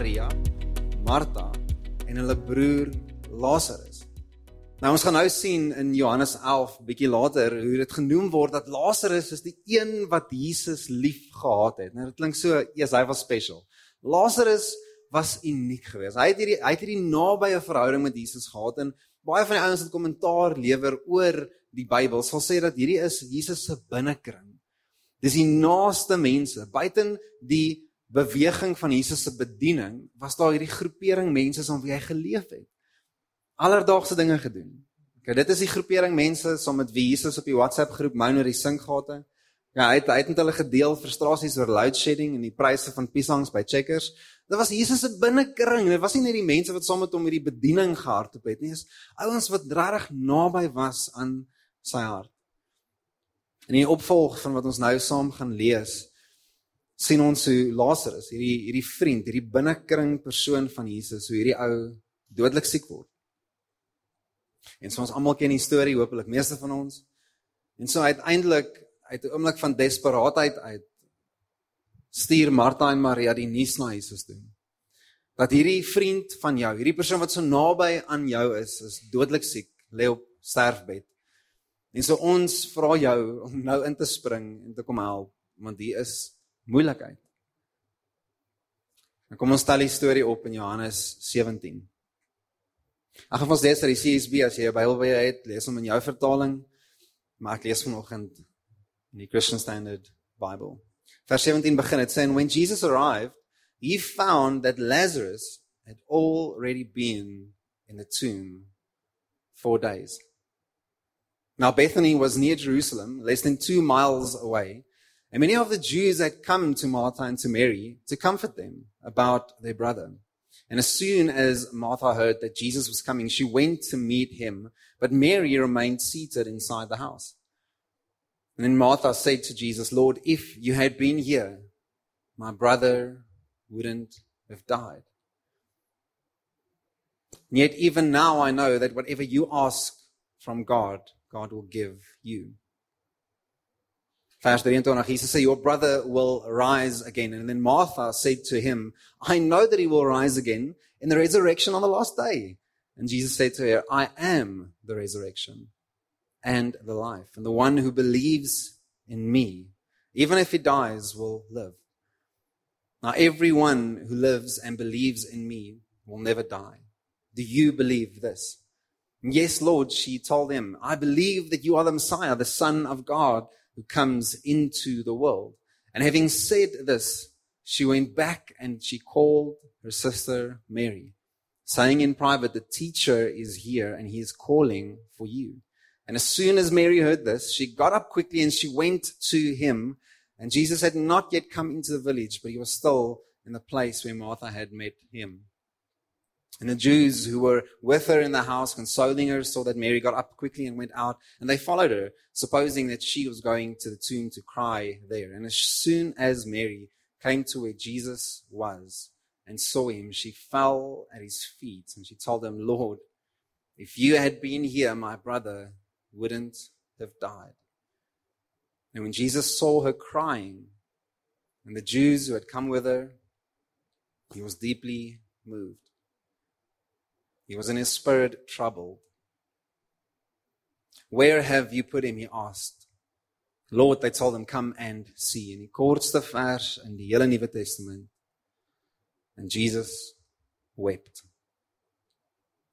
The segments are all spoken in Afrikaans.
Maria, Martha en hulle broer Lazarus. Nou ons gaan nou sien in Johannes 11 bietjie later hoe dit genoem word dat Lazarus is die een wat Jesus lief gehad het. Nou dit klink so, eers hy was special. Lazarus was uniek geweest. Hy het hierdie hy het hierdie nabye verhouding met Jesus gehad en baie van die ouens wat kommentaar lewer oor die Bybel sal sê dat hierdie is Jesus se binnekring. Dis die naaste mense, buiten die beweging van Jesus se bediening, was daar hierdie groepering mense saam wie hy geleef het alledaagse dinge gedoen. Okay, dit is die groepering mense saam met wie Jesus op die WhatsApp groep moun oor die sinkgate. Ja, hy het hy het met hulle gedeel frustrasies oor load shedding en die pryse van piesangs by Checkers. Dit was Jesus se binnekring. Dit was nie net die mense wat saam met hom hierdie bediening gehardop het nie, dis ouens wat regtig naby was aan sy hart. In die opvolg van wat ons nou saam gaan lees, sien ons hoe Lazarus, hierdie hierdie vriend, hierdie binnekring persoon van Jesus, hoe hierdie ou dodelik siek word. En so ons almal ken die storie, hopelik meeste van ons. En so uiteindelik uit 'n oomblik van desperaatheid uit stuur Martha en Maria die nuus na Jesus toe. Dat hierdie vriend van jou, hierdie persoon wat so naby aan jou is, is dodelik siek, lê op sterfbed. En so ons vra jou om nou in te spring en te kom help, want hier is moeilikheid. En kom ons stel die storie op in Johannes 17. Ag ons lees uit die CSB as jy jou Bybel by jou het, lees hom in jou vertaling. Maar ek lees vanoggend in die Christian Standard Bible. Vers 17 begin dit sê when Jesus arrived, he found that Lazarus had already been in the tomb 4 days. Now Bethany was near Jerusalem, less than 2 miles away, and many of the Jews had come to Martha and to Mary to comfort them about their brother. And as soon as Martha heard that Jesus was coming, she went to meet him, but Mary remained seated inside the house. And then Martha said to Jesus, Lord, if you had been here, my brother wouldn't have died. And yet, even now, I know that whatever you ask from God, God will give you. Vers 23 Jesus sê your brother will rise again. And then Martha said to him I know that he will rise again in the resurrection on the last day. And Jesus said to her I am the resurrection and the life and the one who believes in me even if he dies will live. Now everyone who lives and believes in me will never die. Do you believe this? Yes lord she told him i believe that you are the messiah the son of god who comes into the world. And having said this, she went back and she called her sister Mary, saying in private, The teacher is here and he is calling for you. And as soon as Mary heard this, she got up quickly and she went to him. And Jesus had not yet come into the village, but he was still in the place where Martha had met him. And the Jews who were with her in the house, consoling her, saw that Mary got up quickly and went out, and they followed her, supposing that she was going to the tomb to cry there. And as soon as Mary came to where Jesus was and saw him, she fell at his feet, and she told him, Lord, if you had been here, my brother wouldn't have died. And when Jesus saw her crying, and the Jews who had come with her, he was deeply moved. He was in his spirit troubled. Where have you put him? He asked. Lord, they told him, come and see. In die kortste vers in die hele Nuwe Testament. And Jesus wept.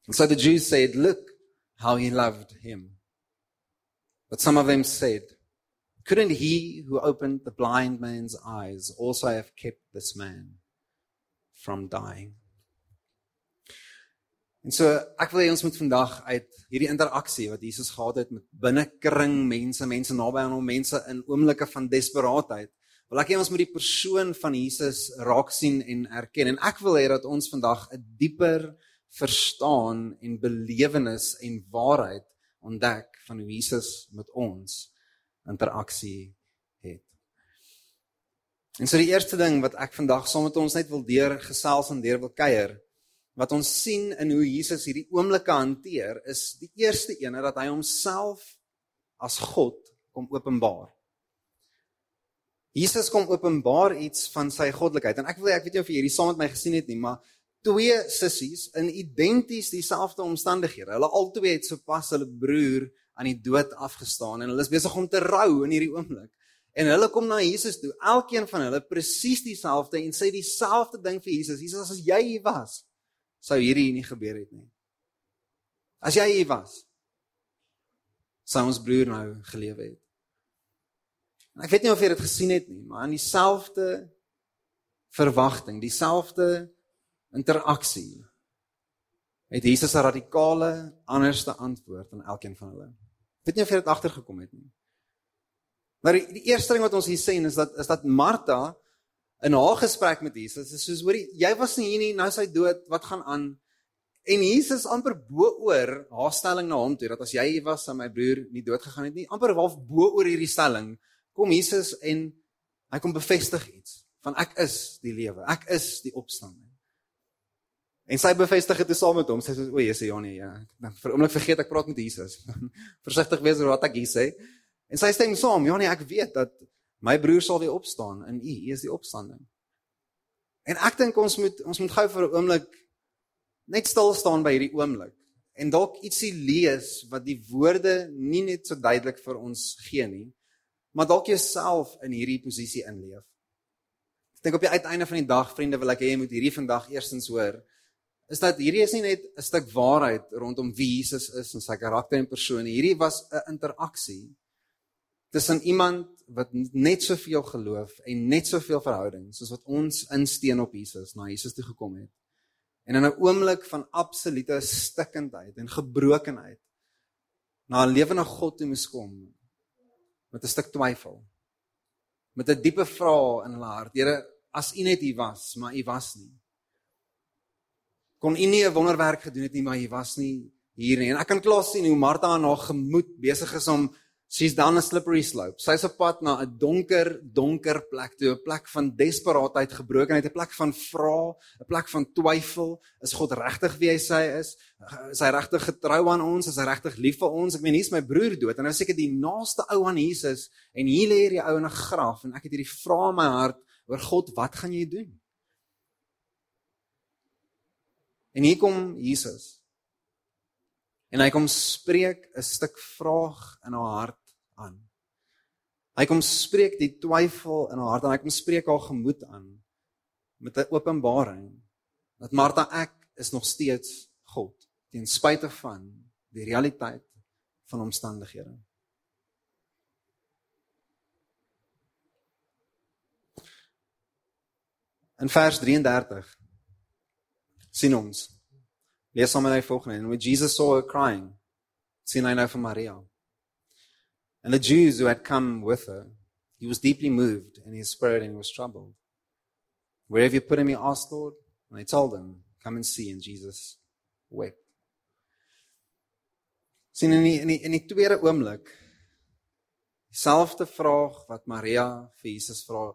And so the Jews said, look how he loved him. But some of them said, couldn't he who opened the blind man's eyes also have kept this man from dying? En so ek wil hê ons moet vandag uit hierdie interaksie wat Jesus gehad het met binnekring mense, mense naby aan hom, mense in oomblikke van desperaatheid. Wil ek hê ons moet die persoon van Jesus raak sien en erken. En ek wil hê dat ons vandag 'n dieper verstaan en belewenis en waarheid ontdek van hoe Jesus met ons interaksie het. En so die eerste ding wat ek vandag saam met ons net wil deur gesels en deur wil kuier wat ons sien in hoe Jesus hierdie oomblikke hanteer is die eerste een dat hy homself as God kom openbaar. Jesus kom openbaar iets van sy goddelikheid en ek wil ek weet nie of jy hierdie saam met my gesien het nie, maar twee sissies in identies dieselfde omstandighede. Hulle albei het sopas hulle broer aan die dood afgestaan en hulle is besig om te rou in hierdie oomblik. En hulle kom na Jesus toe, elkeen van hulle presies dieselfde en sê dieselfde ding vir Jesus. Jesus as jy hier was, sou hierdie nie gebeur het nie. As jy hier was, sou ons broer nou gelewe het. En ek weet nie of jy dit gesien het nie, maar in dieselfde verwagting, dieselfde interaksie het Jesus 'n radikale anderste antwoord aan elkeen van hulle. Ek weet nie of jy dit agtergekom het nie. Maar die, die eerste ding wat ons hier sien is dat is dat Martha in haar gesprek met Jesus is soos hoorie, jy was nie hier nie, nou is hy dood, wat gaan aan? En Jesus amper bo oor haar stelling na hom toe dat as jy was, sou my broer nie dood gegaan het nie. Amper half bo oor hierdie stelling kom Jesus en hy kom bevestig iets van ek is die lewe, ek is die opstanding. En sy bevestig dit saam met hom. Sy sê o, Jesus, ja nee, ja. Dan vir oomblik vergeet ek praat met Jesus. Versigtig wees oor wat ek hier sê. En sy stem saam, ja nee, ek weet dat my broer sal weer opstaan in U. U is die opstanding. En ek dink ons moet ons moet gou vir 'n oomblik net stil staan by hierdie oomblik en dalk ietsie lees wat die woorde nie net so duidelik vir ons gee nie, maar dalk jouself in hierdie posisie inleef. Ek dink op die uiteinde van die dag, vriende, wil ek hê jy moet hierdie vandag eerstens hoor, is dat hierdie is nie net 'n stuk waarheid rondom wie Jesus is en sy karakter en persoon nie. Hierdie was 'n interaksie tussen iemand wat net soveel geloof en net soveel verhouding soos wat ons insteen op Jesus na Jesus toe gekom het. En in 'n oomblik van absolute stikkendheid en gebrokenheid na 'n lewende God toe moes kom met 'n stuk twyfel. Met 'n diepe vraag in hulle hart. Here, as U net hier was, maar U was nie. Kon U nie 'n wonderwerk gedoen het nie, maar U was nie hier nie. En ek kan klaar sien hoe Martha aan haar gemoed besig is om She's down a slippery slope. Sy's op pad na 'n donker, donker plek 'n plek van desperaatheid, gebrokenheid, 'n plek van vra, 'n plek van twyfel. Is God regtig wie hy sê hy is? Is hy regtig getrou aan ons? Is hy regtig lief vir ons? Ek meen, hier's my broer dood en nou seker die naaste ou aan Jesus en hier lê hierdie ou in 'n graf en ek het hierdie vrae in my hart oor God, wat gaan jy doen? En hier kom Jesus En hy kom spreek 'n stuk vraag in haar hart aan. Hy kom spreek die twyfel in haar hart en hy kom spreek haar gemoed aan met 'n openbaring dat Martha ek is nog steeds God ten spyte van die realiteit van omstandighede. In vers 33 sien ons Lees saam met my volgende. And when Jesus saw her crying, sien hy nou vir Maria. And the Jews who had come with her, he was deeply moved in his spirit and was troubled. Where have you put him? He asked, Lord. And they told him, Come and see. And Jesus wept. sien in die, in die in die tweede oomblik dieselfde vraag wat Maria vir Jesus vra.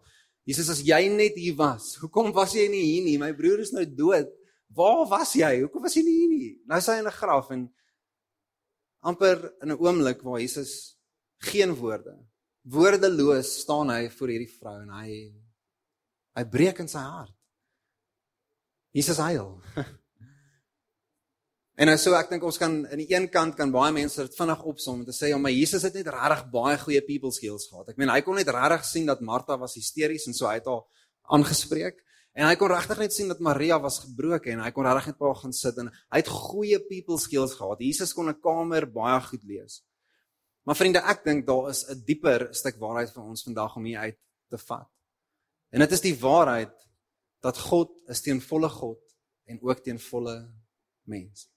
Jesus as jy net hier was, hoekom was jy nie hier nie? My broer is nou dood. Waar was jy? Hoekom was jy nie hier nie? Nou is hy in 'n graf en amper in 'n oomblik waar Jesus geen woorde, woordeloos staan hy voor hierdie vrou en hy hy breek in sy hart. Jesus huil. En nou so ek dink ons kan aan die een kant kan baie mense dit vinnig opsom om te sê, "Ja, maar Jesus het net regtig baie goeie people skills gehad." Ek meen, hy kon net regtig sien dat Martha was hysteries en so hy het haar aangespreek. En hy kon regtig net sien dat Maria was gebroken en hy kon regtig net by haar gaan sit en hy het goeie people skills gehad. Jesus kon 'n kamer baie goed lees. Maar vriende, ek dink daar is 'n dieper stuk waarheid vir ons vandag om hier uit te vat. En dit is die waarheid dat God is teen volle God en ook teen volle mens.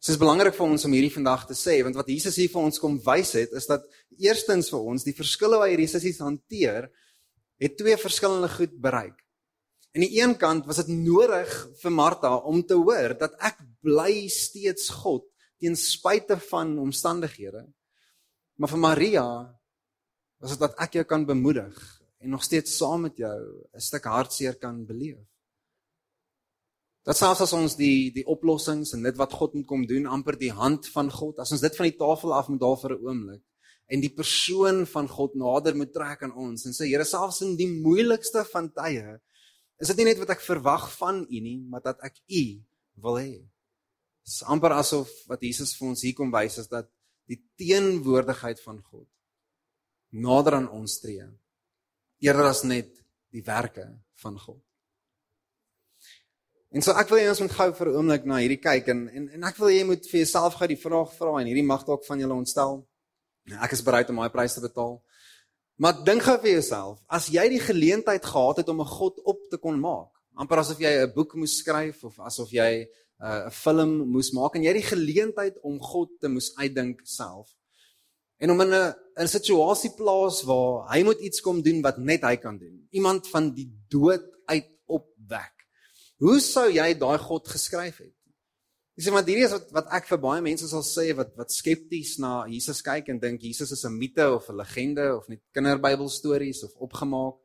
Dit is belangrik vir ons om hierdie vandag te sê want wat Jesus hier vir ons kom wys het is dat eerstens vir ons die verskille wat hierdie sissies hanteer het twee verskillende goed bereik. Aan die een kant was dit nodig vir Martha om te hoor dat ek bly steeds God ten spyte van omstandighede. Maar vir Maria was dit dat ek jou kan bemoedig en nog steeds saam met jou 'n stuk hartseer kan beleef. Dat selfs as ons die die oplossings en dit wat God moet kom doen amper die hand van God, as ons dit van die tafel af moet daar vir 'n oomblik en die persoon van God nader moet trek aan ons en sê Here selfs in die moeilikste van tye is dit nie net wat ek verwag van U nie, maar dat ek U wil hê. Dit is amper asof wat Jesus vir ons hier kom wys is dat die teenwoordigheid van God nader aan ons tree eerder as net die werke van God. En so ek wil hê ons moet gou vir 'n oomblik na hierdie kyk en en en ek wil hê jy moet vir jouself gou die vraag vra en hierdie mag dalk van julle ontstel. Ek is bereid om daai prys te betaal. Maar dink gou vir jouself, as jy die geleentheid gehad het om 'n God op te kon maak, amper asof jy 'n boek moes skryf of asof jy uh, 'n uh, film moes maak en jy die geleentheid om God te moes uitdink self. En om in 'n 'n situasie plaas waar hy moet iets kom doen wat net hy kan doen. Iemand van die dood uit opwek. Hoe sou jy daai God geskryf het? Sê maar hierdie is wat wat ek vir baie mense sal sê wat wat skepties na Jesus kyk en dink Jesus is 'n mite of 'n legende of net kinderbybelstories of opgemaak.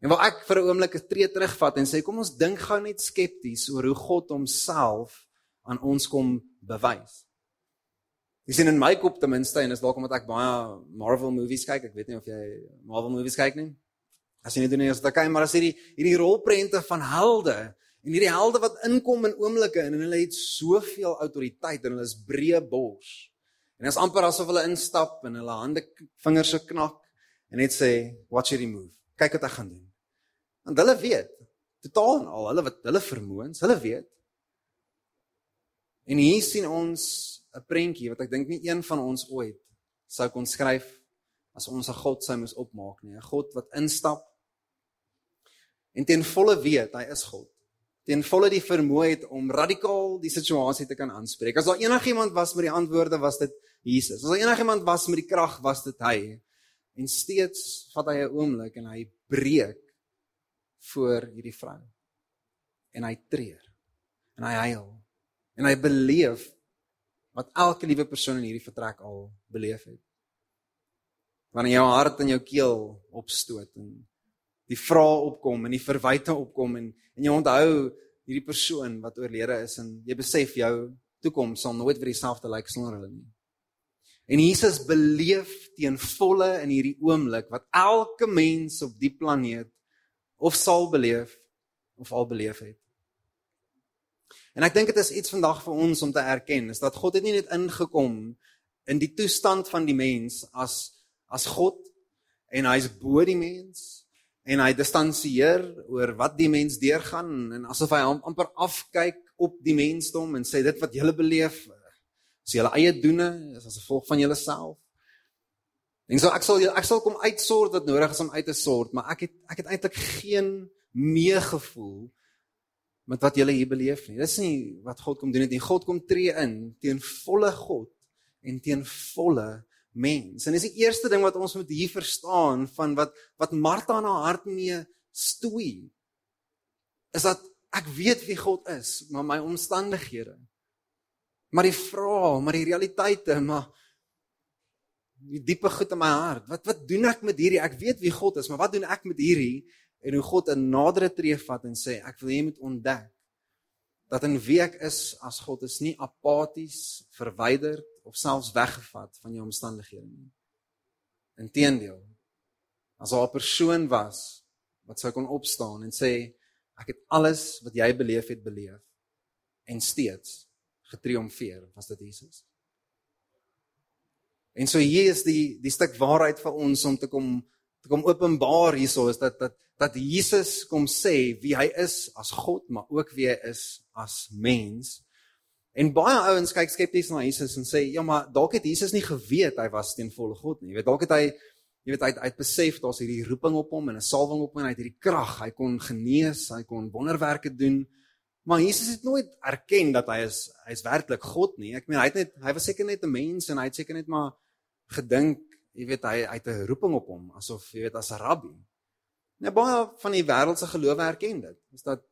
En waar ek vir 'n oomblik 'n tree terugvat en sê kom ons dink gou net skepties oor hoe God homself aan ons kom bewys. Jy sien in my kop ten minste en is dalk omdat ek baie Marvel movies kyk, ek weet nie of jy Marvel movies kyk nie. As jy nie doen nie, as jy kyk maar as hierdie hierdie rolprente van helde En hierdie helde wat inkom in oomblikke en hulle het soveel autoriteit en hulle is breë bors. En dit is amper asof hulle instap en hulle hande vingers so knak en net sê watch your move. Kyk wat ek gaan doen. Want hulle weet totaal en al hulle wat hulle vermoëns, hulle weet. En hier sien ons 'n prentjie wat ek dink nie een van ons ooit sou kon skryf as ons 'n God sou moes opmaak nie, 'n God wat instap en ten volle weet hy is God ten volle die vermoë het om radikaal die situasie te kan aanspreek. As daar enigiemand was met die antwoorde, was dit Jesus. As daar enigiemand was met die krag, was dit hy. En steeds vat hy 'n oomblik en hy breek voor hierdie vrou. En hy treur. En hy huil. En hy beleef wat elke liewe persoon in hierdie vertrek al beleef het. Wanneer jou hart in jou keel opstoot en die vrae opkom en die verwyte opkom en en jy onthou hierdie persoon wat oorlede is en jy besef jou toekoms sal nooit weer dieselfde lyk sonder hulle nie. En Jesus beleef teen volle in hierdie oomblik wat elke mens op die planeet of sal beleef of al beleef het. En ek dink dit is iets vandag vir ons om te erken, is dat God het nie net ingekom in die toestand van die mens as as God en hy's bo die mens en hy distansieer oor wat die mens deurgaan en asof hy amper afkyk op die mensdom en sê dit wat julle beleef is julle eie doene is as gevolg van julleself. En so ek sal ek sal kom uitsort wat nodig is om uit te sort, maar ek het ek het eintlik geen meegevoel met wat julle hier beleef nie. Dis nie wat God kom doen het nie. God kom tree in teen volle God en teen volle mens. En dis die eerste ding wat ons moet hier verstaan van wat wat Martha in haar hart mee stoei. Is dat ek weet wie God is, maar my omstandighede. Maar die vrae, maar die realiteite, maar die diepe goed in my hart. Wat wat doen ek met hierdie? Ek weet wie God is, maar wat doen ek met hierdie? En hoe God 'n nadere tree vat en sê ek wil hê jy moet ontdek dat in wie ek is as God is nie apaties, verwyderd of selfs weggevat van jou omstandighede nie. Inteendeel, as daar 'n persoon was wat sou kon opstaan en sê ek het alles wat jy beleef het beleef en steeds getriomfeer, was dit Jesus. En so hier is die die stuk waarheid vir ons om te kom te kom openbaar hierso is dat dat dat Jesus kom sê wie hy is as God, maar ook wie hy is as mens. En baie ouens kyk skepties na Jesus en sê, "Ja, maar dalk het Jesus nie geweet hy was teen volle God nie. Jy weet, dalk het hy jy weet hy het, hy het besef daar's hierdie roeping op hom en 'n salwing op hom en hy het hierdie krag. Hy kon genees, hy kon wonderwerke doen. Maar Jesus het nooit erken dat hy is hy is werklik God nie. Ek meen hy het net hy was seker net 'n mens en hy het seker net maar gedink, jy weet, hy, hy het 'n roeping op hom asof jy weet as 'n rabbi. Nou baie van die wêreldse gelowe erken dit. Is dat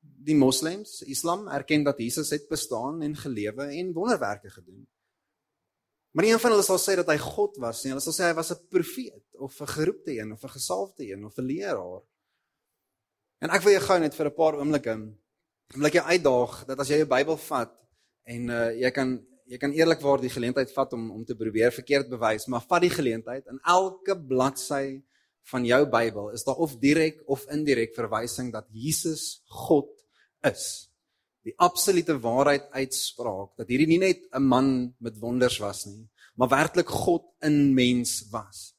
die moslems, Islam erken dat Jesus het bestaan en gelewe en wonderwerke gedoen. Maar een van hulle sal sê dat hy God was, nie. Hulle sal sê hy was 'n profeet of 'n geroepte een of 'n gesalfde een of 'n leraar. En ek wil jou gou net vir 'n paar oomblikke wil ek jou uitdaag dat as jy jou Bybel vat en uh, jy kan jy kan eerlikwaar die geleentheid vat om om te probeer verkeerd bewys, maar vat die geleentheid in elke bladsy van jou Bybel is daar of direk of indirek verwysing dat Jesus God is. Die absolute waarheid uitspraak dat hierdie nie net 'n man met wonders was nie, maar werklik God in mens was.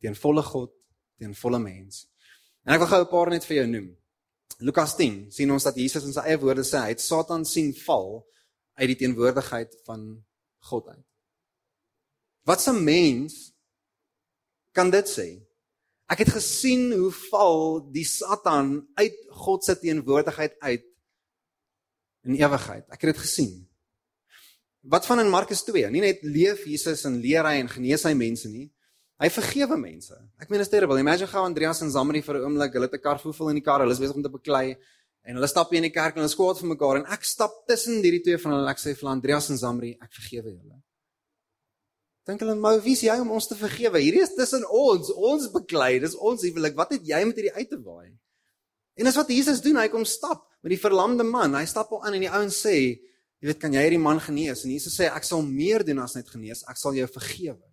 Teen volle God, teen volle mens. En ek wil gou 'n paar net vir jou noem. Lukas 10 sien ons dat Jesus in sy eie woorde sê hy het Satan sien val uit die teenwoordigheid van God uit. Wat 'n mens kan dit sê? Ek het gesien hoe val die Satan uit God se teenwoordigheid uit in ewigheid. Ek het dit gesien. Wat van in Markus 2? Nie net leef Jesus en leer hy en genees hy mense nie. Hy vergewe mense. Ek meen is terrible. Imagine gou Andreas en Zamri vir 'n oomblik, hulle het 'n kar vol in die kar, hulle is besig om te beklei en hulle stap hier in die kerk en hulle skwaad vir mekaar en ek stap tussen hierdie twee van hulle en ek sê vir Andreas en Zamri, ek vergewe julle. Dink hulle maar wie is jy om ons te vergewe? Hierdie is tussen ons, ons beklei, dis ons huwelik. Wat het jy met hierdie uit te waai? En dis wat Jesus doen, hy kom stap met die verlamde man. Hy stap al aan en die ouens sê, jy weet, kan jy hierdie man genees? En Jesus sê ek sal meer doen as net genees, ek sal jou vergewe.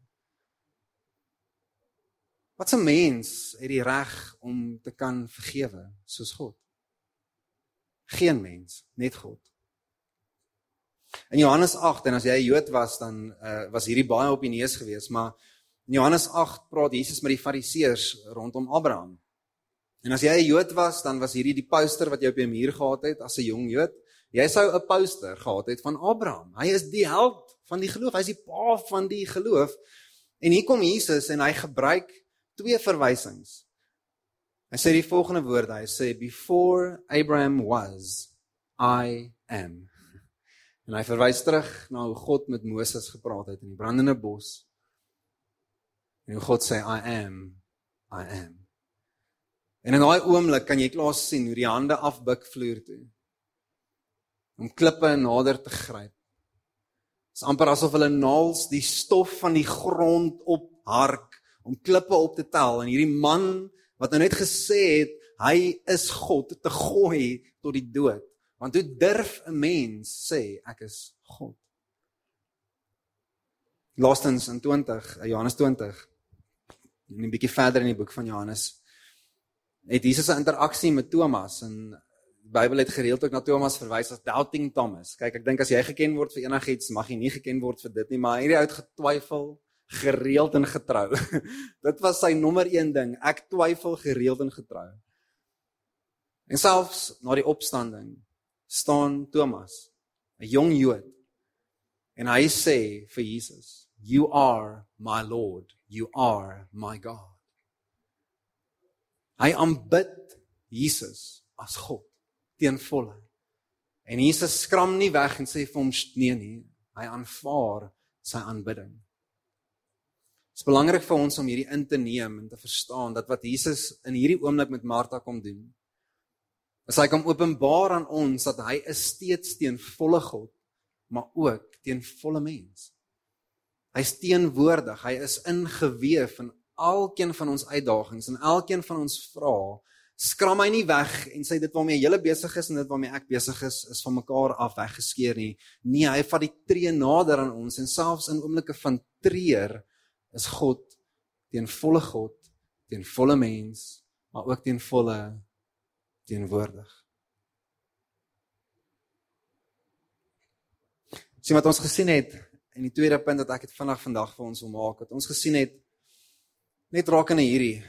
Wat 'n mens het die reg om te kan vergewe soos God? Geen mens, net God. In Johannes 8 en as jy 'n Jood was dan uh, was hierdie baie op die neus gewees, maar in Johannes 8 praat Jesus met die Fariseërs rondom Abraham. En as jy 'n Jood was, dan was hierdie die poster wat jy op jou muur gehad het as 'n jong Jood. Jy sou 'n poster gehad het van Abraham. Hy is die held van die geloof. Hy's die pa van die geloof. En hier kom Jesus en hy gebruik twee verwysings. Hy sê die volgende woorde. Hy sê before Abraham was I am. En hy verwys terug na hoe God met Moses gepraat het in die brandende bos. En hoe God sê I am I am. En in daai oomblik kan jy klaar sien hoe die hande afbuk vloer toe. Om klippe nader te gryp. Dit is amper asof hulle naals die stof van die grond op hark om klippe op te tel en hierdie man wat nou net gesê het hy is God te gooi tot die dood. Want hoe durf 'n mens sê ek is God? Laastens in 20, eh, Johannes 20. En 'n bietjie verder in die boek van Johannes het Jesus 'n interaksie met Thomas en die Bybel het gereeld ook na Thomas verwys as doubting Thomas. Kyk, ek dink as jy geken word vir enigiets, mag jy nie geken word vir dit nie, maar hierdie ou het getwyfel gereeld en getrou. dit was sy nommer 1 ding. Ek twyfel gereeld en getrou. En selfs na die opstanding staan Thomas, 'n jong Jood. En hy sê vir Jesus, "You are my Lord, you are my God." Hy aanbid Jesus as God teen volle. En Jesus skram nie weg en sê vir hom nee nie. Hy aanvaar sy aanbidding. Dit is belangrik vir ons om hierdie in te neem en te verstaan dat wat Jesus in hierdie oomblik met Martha kom doen, As hy kom openbaar aan ons dat hy is steeds teen volle God, maar ook teen volle mens. Hy's teenwoordig, hy is ingeweef in elkeen van ons uitdagings en elkeen van ons vrae. Skram hy nie weg en sê dit waarmee jy besig is en dit waarmee ek besig is is van mekaar af weggeskeer nie. Nee, hy vat die tree nader aan ons en selfs in oomblikke van treur is God teen volle God, teen volle mens, maar ook teen volle teenwoordig. Sien wat ons gesien het en die tweede punt wat ek het vinnig vandag vir ons wil maak, wat ons gesien het net rakende hierdie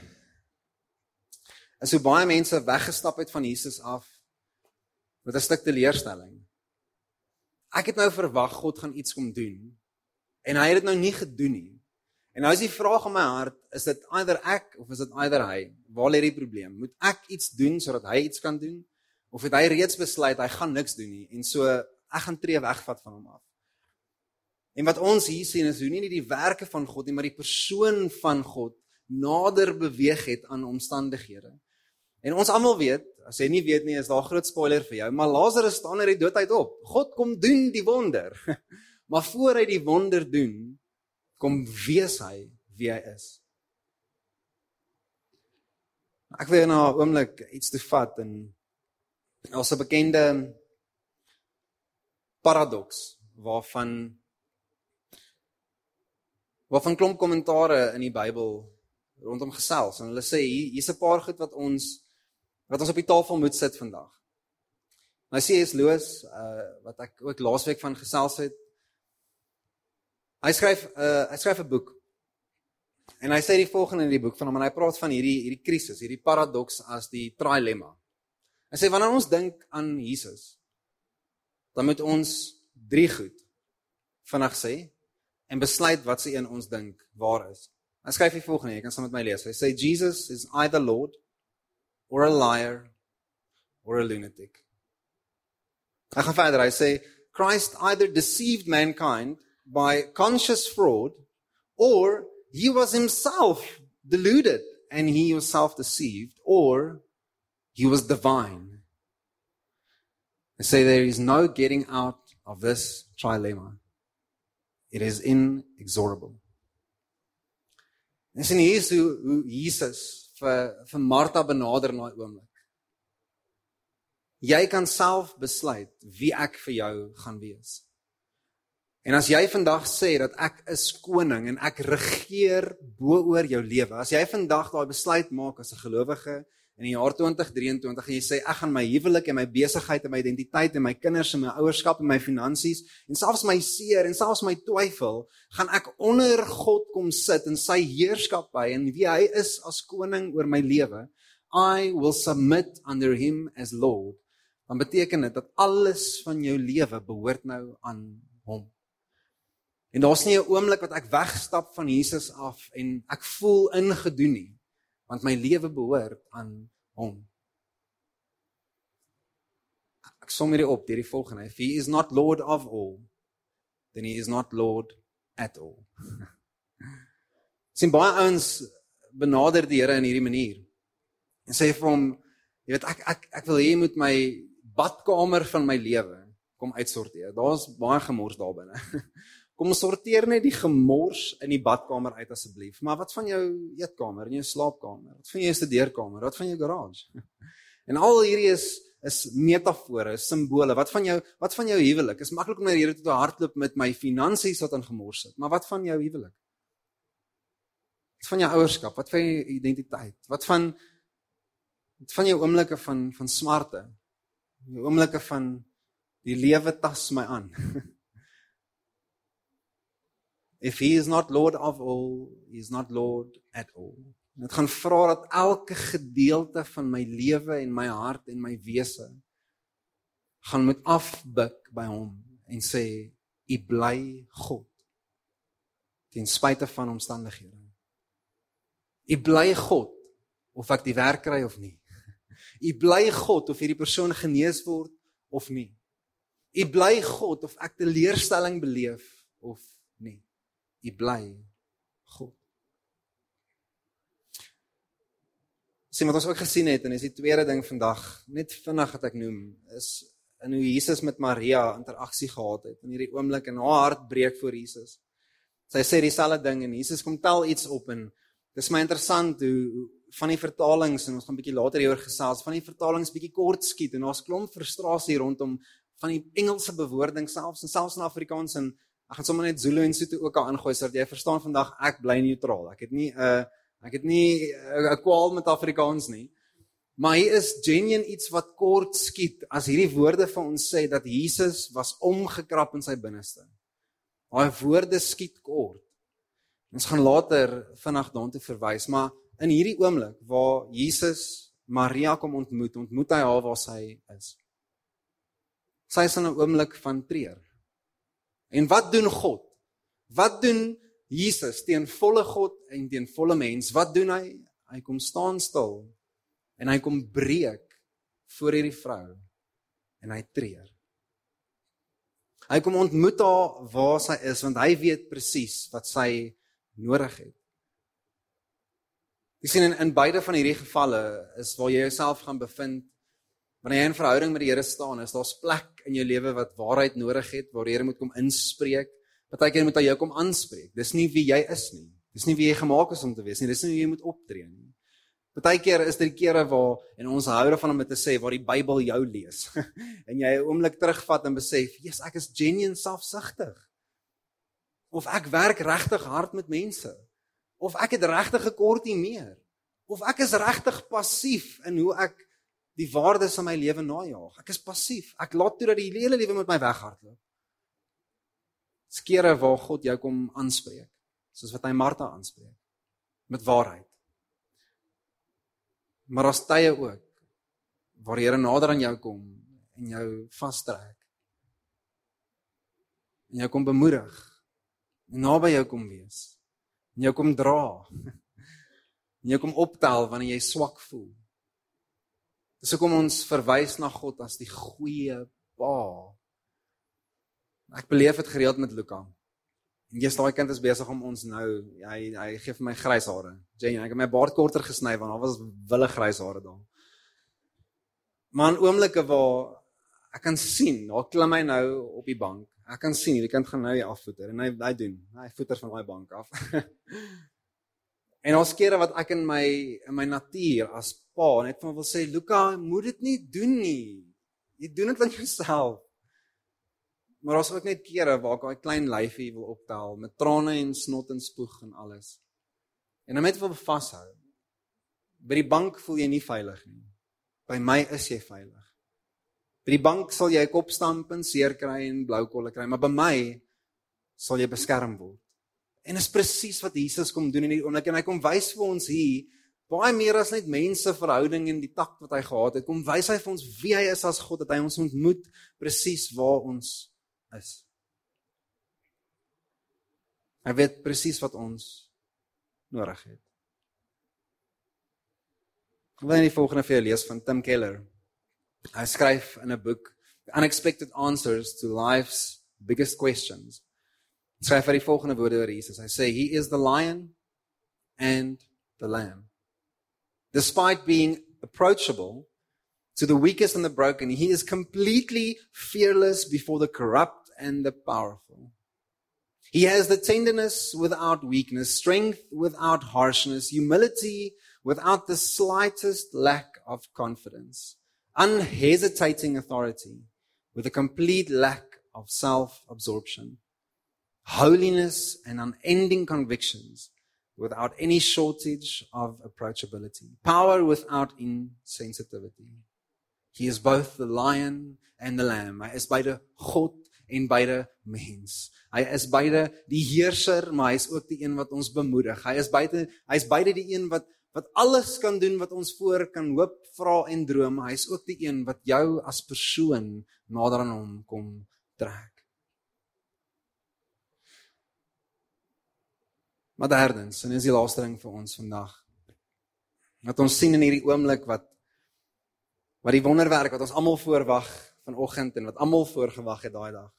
is hoe baie mense weggestap het van Jesus af met 'n stuk teleurstelling. Ek het nou verwag God gaan iets kom doen en hy het dit nou nie gedoen nie. En nou is die vraag in my hart, is dit either ek of is dit either hy? Waar lê die probleem? Moet ek iets doen sodat hy iets kan doen? Of het hy reeds besluit hy gaan niks doen nie en so ek gaan tree wegvat van hom af? En wat ons hier sien is hoe nie net die werke van God nie, maar die persoon van God nader beweeg het aan omstandighede. En ons almal weet, as jy nie weet nie, is daar 'n groot spoiler vir jou, maar Lazarus staan uit die dood uit op. God kom doen die wonder. Maar voor hy die wonder doen, kom wees hy wie hy is. Ek wil nou 'n oomblik iets te vat en ons 'n bekende paradoks waarvan waarvan klomp kommentare in die Bybel rondom gesels en hulle sê hier hier's 'n paar goed wat ons wat ons op die tafel moet sit vandag. Nou sê Loos uh wat ek ook laasweek van gesels het. Hy skryf uh hy skryf 'n boek. En hy sê die volgende in die boek van hom en hy praat van hierdie hierdie krisis, hierdie paradoks as die trilemma. Hy sê wanneer ons dink aan Jesus, dan moet ons drie goed vinnig sê en besluit wat se een ons dink waar is. Hy skryf die volgende, jy kan saam met my lees. Hy sê Jesus is either Lord or a liar or a lunatic. Hy gaan verder. Hy sê Christ either deceived mankind by conscious fraud or he was himself deluded and he was self-deceived or he was divine. They say there is no getting out of this trilemma. It is inexorable. Dis in hier hoe hoe Jesus vir vir Martha benader in daai oomblik. Jy kan self besluit wie ek vir jou gaan wees. En as jy vandag sê dat ek is koning en ek regeer bo oor jou lewe, as jy vandag daai besluit maak as 'n gelowige in die jaar 2023 en jy sê ek gaan my huwelik en my besigheid en my identiteit en my kinders en my ouerskap en my finansies en selfs my seer en selfs my twyfel gaan ek onder God kom sit in sy heerskappy en wie hy is as koning oor my lewe I will submit under him as lord. Dan beteken dit dat alles van jou lewe behoort nou aan hom en daar's nie 'n oomblik wat ek wegstap van Jesus af en ek voel ingedoen nie want my lewe behoort aan hom. Ek som hierdie op deur die volgende: If he is not lord of all, then he is not lord at all. Sien baie ouens benader die Here in hierdie manier. En sê vir hom, jy weet ek ek ek wil hê jy moet my badkamer van my lewe kom uitsorteer. Daar's baie gemors daar binne. Kom sorteer net die gemors in die badkamer uit asseblief. Maar wat van jou eetkamer en jou slaapkamer? Wat van jou studeerkamer? Wat van jou garage? En al hierdie is is metafore, simbole. Wat van jou wat van jou huwelik? Is maklik om na die Here toe te hardloop met my finansies wat in gemors sit. Maar wat van jou huwelik? Wat van jou ouerskap? Wat van jou identiteit? Wat van wat van jou oomblikke van van smarte? Jou oomblikke van die lewe tas my aan. If he is not Lord of all, he is not Lord at all. Dit gaan vra dat elke gedeelte van my lewe en my hart en my wese gaan moet afbuk by hom en sê u bly God ten spyte van omstandighede. U bly God of ek die werk kry of nie. U bly God of hierdie persoon genees word of nie. U bly God of ek teleurstelling beleef of nie. U bly God. Sien wat ons ook gesien het en is die tweede ding vandag, net vinnig wat ek noem, is in hoe Jesus met Maria interaksie gehad het in hierdie oomblik en haar hart breek voor Jesus. Sy sê dieselfde ding en Jesus kom tel iets op en dis my interessant hoe van die vertalings en ons gaan 'n bietjie later hieroor gesels, van die vertalings bietjie kort skiet en daar's klomp frustrasie rondom van die Engelse bewoording selfs en selfs in Afrikaans en Ek gaan sommer net Zulu en Sotho ook al ingooi sodat jy verstaan vandag ek bly neutraal. Ek het nie 'n uh, ek het nie 'n uh, kwaal met Afrikaans nie. Maar hier is genuen iets wat kort skiet as hierdie woorde vir ons sê dat Jesus was omgekrap in sy binneste. Daai woorde skiet kort. Ons gaan later vinnig daartoe verwys, maar in hierdie oomblik waar Jesus Maria kom ontmoet, ontmoet hy haar waar sy is. Sy is in 'n oomblik van treur. En wat doen God? Wat doen Jesus teen volle God en teen volle mens? Wat doen hy? Hy kom staan stil en hy kom breek voor hierdie vrou en hy treur. Hy kom ontmoet haar waar sy is want hy weet presies wat sy nodig het. Jy sien in, in beide van hierdie gevalle is waar jy jouself gaan bevind Wanneer jy in verhouding met die Here staan, is daar 'n plek in jou lewe wat waarheid nodig het, waar die Here moet kom inspreek. Partykeer moet hy jou kom aanspreek. Dis nie wie jy is nie. Dis nie wie jy gemaak is om te wees nie. Dis nie hoe jy moet optree nie. Partykeer is dit kere waar en ons hou daarvan om te sê waar die Bybel jou lees. en jy 'n oomblik terugvat en besef, "Jesus, ek is genuine selfsugtig." of ek werk regtig hard met mense of ek het regtig gekort nie meer of ek is regtig passief in hoe ek die waardes in my lewe najaag. Ek is passief. Ek laat toe dat die hele lewe met my weghardloop. Skere waar God jou kom aanspreek, soos wat hy Martha aanspreek met waarheid. Maar as tye ook waar die Here nader aan jou kom en jou vastrek. En jou kom bemoedig. En naby jou kom wees. En jou kom dra. En jou kom optel wanneer jy swak voel. Dis hoekom ons verwys na God as die goeie Pa. Ek beleef dit gereeld met Luka. En jy's daai kind is besig om ons nou hy hy gee vir my grys hare. Jenny, ek het my baard korter gesny want daar was wille grys hare daar. Maar in oomblikke waar ek kan sien, daar klim hy nou op die bank. Ek kan sien hierdie kind gaan nou hier afvoeter en hy hy doen. Hy voeter van daai bank af. en ons kere wat ek in my in my natuur as pa net van wil sê, "Luka, moet dit nie doen nie. Jy doen dit aan jouself." Maar ons ook net kere waar ek daai klein lyfie wil optel met trane en snot en spoeg en alles. En dan net wil vashou. By die bank voel jy nie veilig nie. By my is jy veilig. By die bank sal jy kop stamp en seer kry en blou kolle kry, maar by my sal jy beskerm word. En dis presies wat Jesus kom doen in hierdie oomblik en hy kom wys vir ons hier baie meer as net mense verhouding en die takt wat hy gehad het. Kom wys hy vir ons wie hy is as God dat hy ons ontmoet presies waar ons is. Hy weet presies wat ons nodig het. Ek wil net volgende vir jou lees van Tim Keller. Hy skryf in 'n boek Unexpected Answers to Life's Biggest Questions. Hy skryf vir die volgende woorde oor Jesus. Hy sê he is the lion and the lamb. Despite being approachable to the weakest and the broken, he is completely fearless before the corrupt and the powerful. He has the tenderness without weakness, strength without harshness, humility without the slightest lack of confidence, unhesitating authority with a complete lack of self absorption, holiness and unending convictions without any shortage of approachability, power without insensitivity. He is both the lion and the lamb. Hy is beide God en beide mens. Hy is beide die heerser, maar hy is ook die een wat ons bemoedig. Hy is beide hy is beide die een wat wat alles kan doen wat ons voor kan hoop, vra en droom. Hy is ook die een wat jou as persoon nader aan hom kom trek. Maar derdens, en is die laaste ding vir ons vandag. Wat ons sien in hierdie oomblik wat wat die wonderwerk wat ons almal voorwag vanoggend en wat almal voorgewag het daai dag.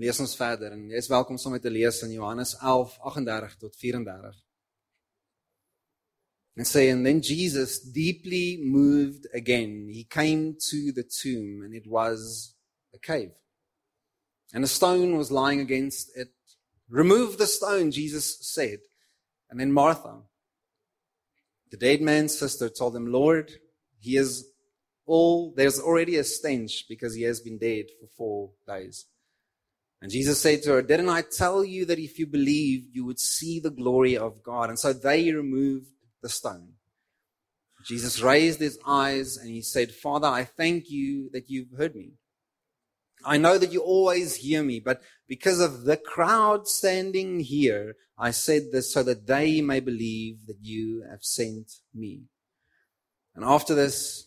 Lees ons verder en jy is welkom om met te lees in Johannes 11:38 tot 34. And say, and then Jesus, deeply moved again, he came to the tomb, and it was a cave. And a stone was lying against it. Remove the stone, Jesus said. And then Martha, the dead man's sister, told him, Lord, he is all, there's already a stench because he has been dead for four days. And Jesus said to her, Didn't I tell you that if you believe, you would see the glory of God? And so they removed the stone. Jesus raised his eyes and he said, Father, I thank you that you've heard me. I know that you always hear me, but because of the crowd standing here, I said this so that they may believe that you have sent me. And after this,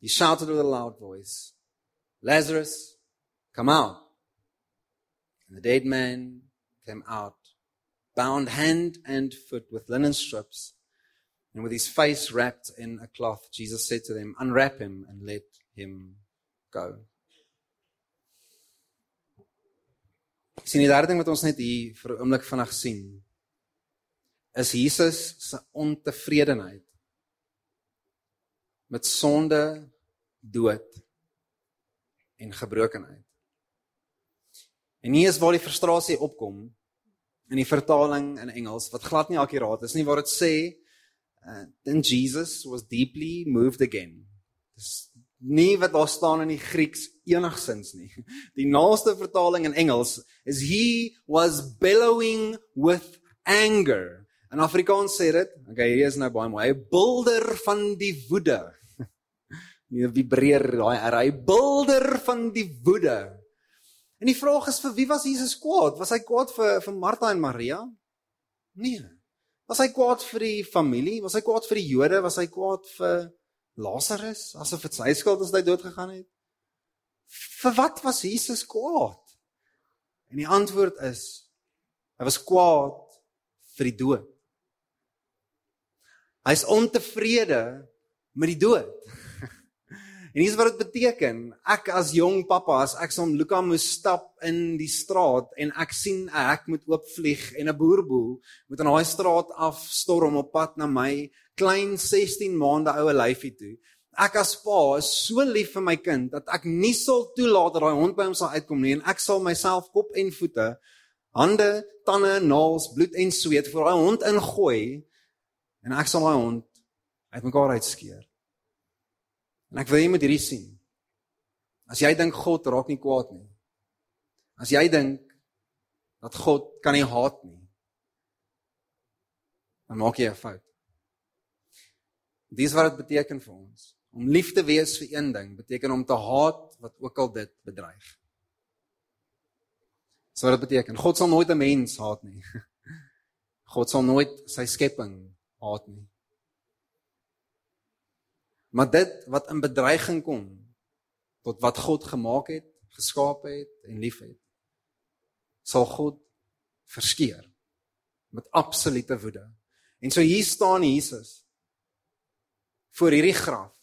he shouted with a loud voice, Lazarus, come out. And the dead man came out, bound hand and foot with linen strips And with his face wrapped in a cloth, Jesus said to them, Unwrap him and let him go. Sien die derde ding wat ons net hier vir 'n oomblik vinnig sien is Jesus se ontevredenheid met sonde, dood en gebrokenheid. En hier is waar die frustrasie opkom in die vertaling in Engels wat glad nie akuraat is nie waar dit sê Uh, then Jesus was deeply moved again. Dis nie wat daar staan in die Grieks enigsins nie. Die naaste vertaling in Engels is he was bellowing with anger. In Afrikaans sê dit, okay, hier is nou baie mooi. Hy bulder van die woede. Nie vibreer daai er, hy bulder van die woede. En die vraag is vir wie was Jesus kwaad? Was hy kwaad vir vir Martha en Maria? Nee. Was hy kwaad vir die familie? Was hy kwaad vir die Jode? Was hy kwaad vir Lazarus asof dit sy skuld is dat hy dood gegaan het? Vir wat was Jesus kwaad? En die antwoord is hy was kwaad vir die dood. Hy's ontevrede met die dood. En hier's wat dit beteken. Ek as jong pappa, as ek son Luka moes stap in die straat en ek sien 'n hek moet oopvlieg en 'n boerboel moet aan daai straat afstorm op pad na my klein 16 maande oue lyfie toe. Ek as pa is so lief vir my kind dat ek nie sal toelaat dat daai hond by hom sal uitkom nie en ek sal myself kop en voete, hande, tande, naels, bloed en sweet vir daai hond ingooi en ek sal daai hond uitmekaar uitskeer. En ek wil jy moet hierdie sien. As jy dink God raak nie kwaad nie. As jy dink dat God kan nie haat nie. Dan maak jy 'n fout. Dis wat dit beteken vir ons. Om lief te wees vir een ding beteken om te haat wat ook al dit bedreig. So wat beteken, God sal nooit 'n mens haat nie. God sal nooit sy skepping haat nie. Maar dit wat in bedreiging kom tot wat God gemaak het, geskaap het en liefhet, sal God verskeur met absolute woede. En so hier staan Jesus voor hierdie graf.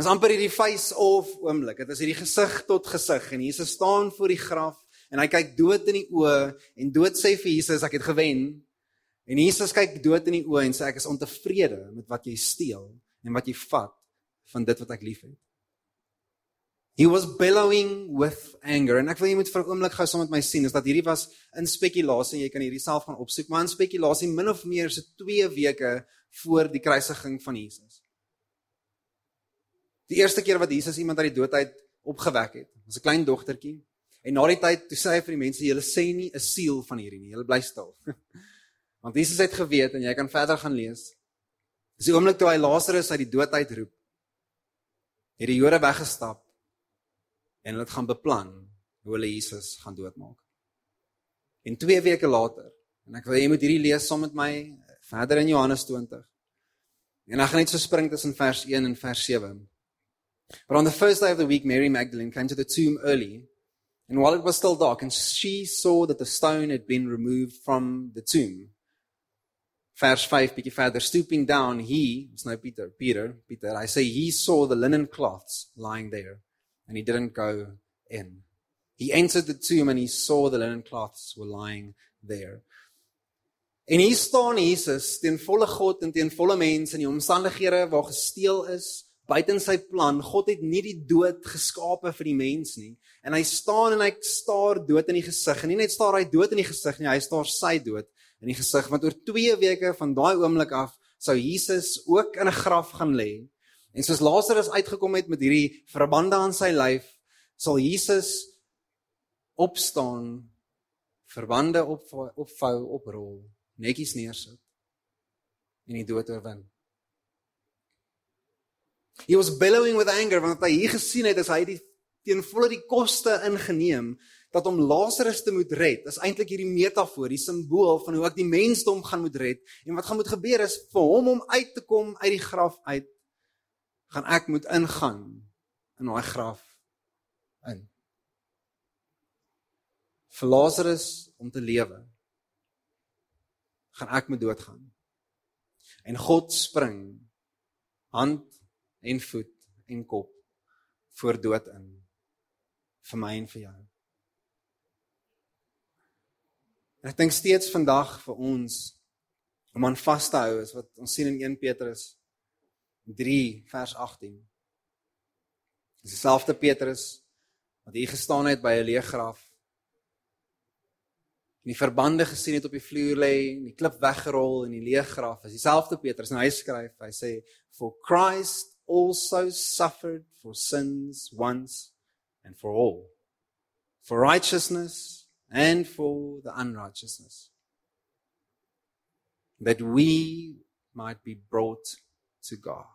Dit is amper hierdie face-off oomblik. Dit is hierdie gesig tot gesig en Jesus staan voor die graf en hy kyk dood in die oë en dood sê vir Jesus ek het gewen En Jesus kyk dood in die oë en sê ek is ontevrede met wat jy steel en wat jy vat van dit wat ek liefhet. He was bellowing with anger en ek wil jy moet vir 'n oomblik gou saam met my sien is dat hierdie was in spekulasie jy kan hierdie self gaan opsoek maar in spekulasie min of meer so 2 weke voor die kruisiging van Jesus. Die eerste keer wat Jesus iemand uit die dood uit opgewek het, was 'n klein dogtertjie en na die tyd toe sê hy vir die mense julle sê nie 'n siel van hierdie nie, julle bly stil. Want Jesus het geweet en jy kan verder gaan lees. Dis die oomblik toe hy Lazarus uit die dood uitroep. Het die Jode weggestap en hulle het gaan beplan hoe hulle Jesus gaan doodmaak. En 2 weke later, en ek wil jy moet hierdie lees saam met my verder in Johannes 20. En ek gaan net so spring tussen vers 1 en vers 7. But on the first day of the week Mary Magdalene came to the tomb early. And while it was still dark and she saw that the stone had been removed from the tomb. Vers 5 bietjie verder. Stooping down he it's nou Peter Peter Peter I say he saw the linen cloths lying there and he didn't go in. He entered the tomb and he saw the linen cloths were lying there. En hier staan Jesus teen volle God en teen volle mense in die omstandighede waar gesteel is buiten sy plan God het nie die dood geskape vir die mens nie en hy staan en hy staar dood in die gesig en nie net staar hy dood in die gesig nie hy staar sy dood in die gesig want oor 2 weke van daai oomblik af sou Jesus ook in 'n graf gaan lê. En soos Lazarus uitgekom het met hierdie verbande aan sy lyf, sal Jesus opstaan, verbande op opvou, oprol, netjies neersit en die dood oorwin. He was bellowing with anger want hy hier gesien het as hy die teen volle die koste ingeneem dat om Lazarus te moet red, is eintlik hierdie metafoor, die simbool van hoe ek die mensdom gaan moet red. En wat gaan moet gebeur is vir hom om uit te kom uit die graf uit, gaan ek moet ingaan in daai graf in. Vir Lazarus om te lewe, gaan ek moet doodgaan. En God spring hand en voet en kop voor dood in vir my en vir jou. En ek dink steeds vandag vir ons om aan vas te hou is wat ons sien in 1 Petrus 3 vers 18. Dis dieselfde Petrus wat hier gestaan het by 'n leë graf. En die verbande gesien het op die vloer lê en die klip weggerol in die leë graf. Dis dieselfde Petrus en hy skryf, hy sê for Christ also suffered for sins once and for all, for righteousness and for the unrighteousness, that we might be brought to God.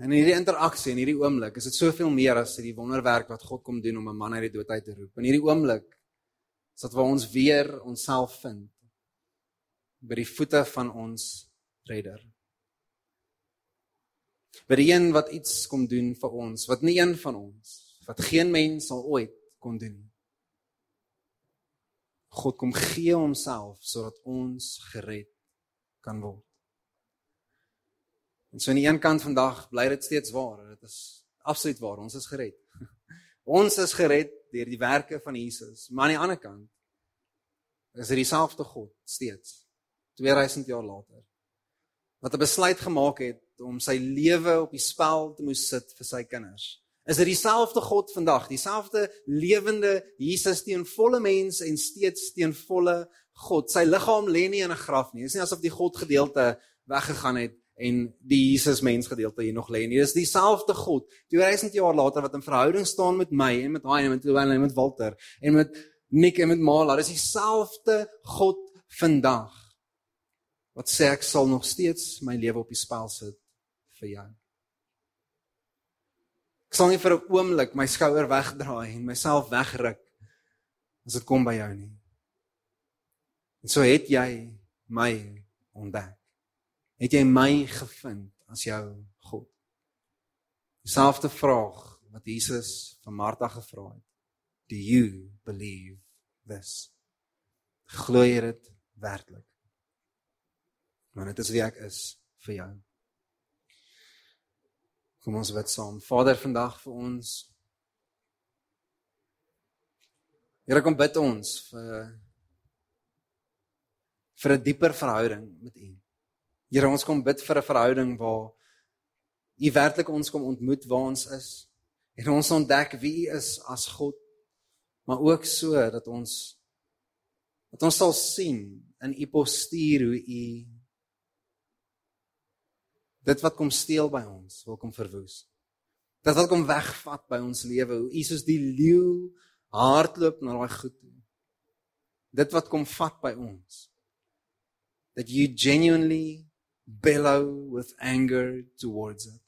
En hierdie interaksie in hierdie oomblik, is dit soveel meer as die wonderwerk wat God kom doen om 'n man uit die dood uit te roep. In hierdie oomblik is dit waar ons weer onsself vind by die voete van ons Redder. By die een wat iets kom doen vir ons, wat nie een van ons, wat geen mens sal ooit kon doen nie. God kom gee homself sodat ons gered kan word. En so aan die een kant vandag bly dit steeds waar. Dit is absoluut waar. Ons is gered. Ons is gered deur die werke van Jesus. Maar aan die ander kant is dit dieselfde God steeds 2000 jaar later wat 'n besluit gemaak het om sy lewe op die spel te moes sit vir sy kinders. Is dit dieselfde God vandag, dieselfde lewende Jesus teen volle mens en steeds teen volle God. Sy liggaam lê nie in 'n graf nie. Dit is nie asof die God gedeelte weggegaan het en die Jesus mens gedeelte hier nog lê nie. Dis dieselfde God 2000 jaar later wat in verhouding staan met my en met hy en met Louwel en met Walter en met Nick en met Mala. Dis dieselfde God vandag wat sê ek sal nog steeds my lewe op die spel sit vir jou. Ek sal nie vir 'n oomblik my skouer wegdraai en myself wegruk as dit kom by jou nie. En so het jy my ontdek het jy my gevind as jou God? Dieselfde vraag wat Jesus van Martha gevra het. Do you believe this? Glo jy dit werklik? Want dit is wie ek is vir jou. Kom ons bid saam. Vader, vandag vir ons Here kom bid ons vir vir 'n dieper verhouding met U. Here ons kom bid vir 'n verhouding waar U werklik ons kom ontmoet waar ons is en ons ontdek wie U is as God maar ook so dat ons dat ons sal sien in U postuur hoe U dit wat kom steel by ons wil kom verwoes. Dat wat kom wegvat by ons lewe, hoe U soos die leeu hardloop na daai goed toe. Dit wat kom vat by ons. That you genuinely bellow with anger towards it.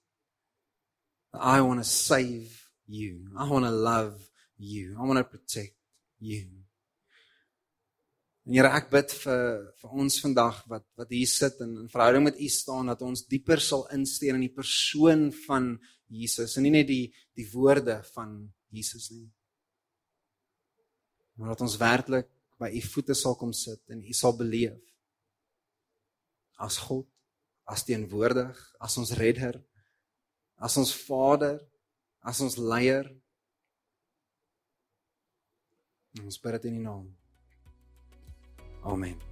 I want to save you. I want to love you. I want to protect you. En Here, ek bid vir vir ons vandag wat wat hier sit en in verhouding met U staan dat ons dieper sal insteen in die persoon van Jesus en nie net die die woorde van Jesus nie. Maar dat ons werklik by U voete sal kom sit en U sal beleef as God as teenwoordig, as ons redder, as ons Vader, as ons leier. Ons bid dit in U naam. Amen.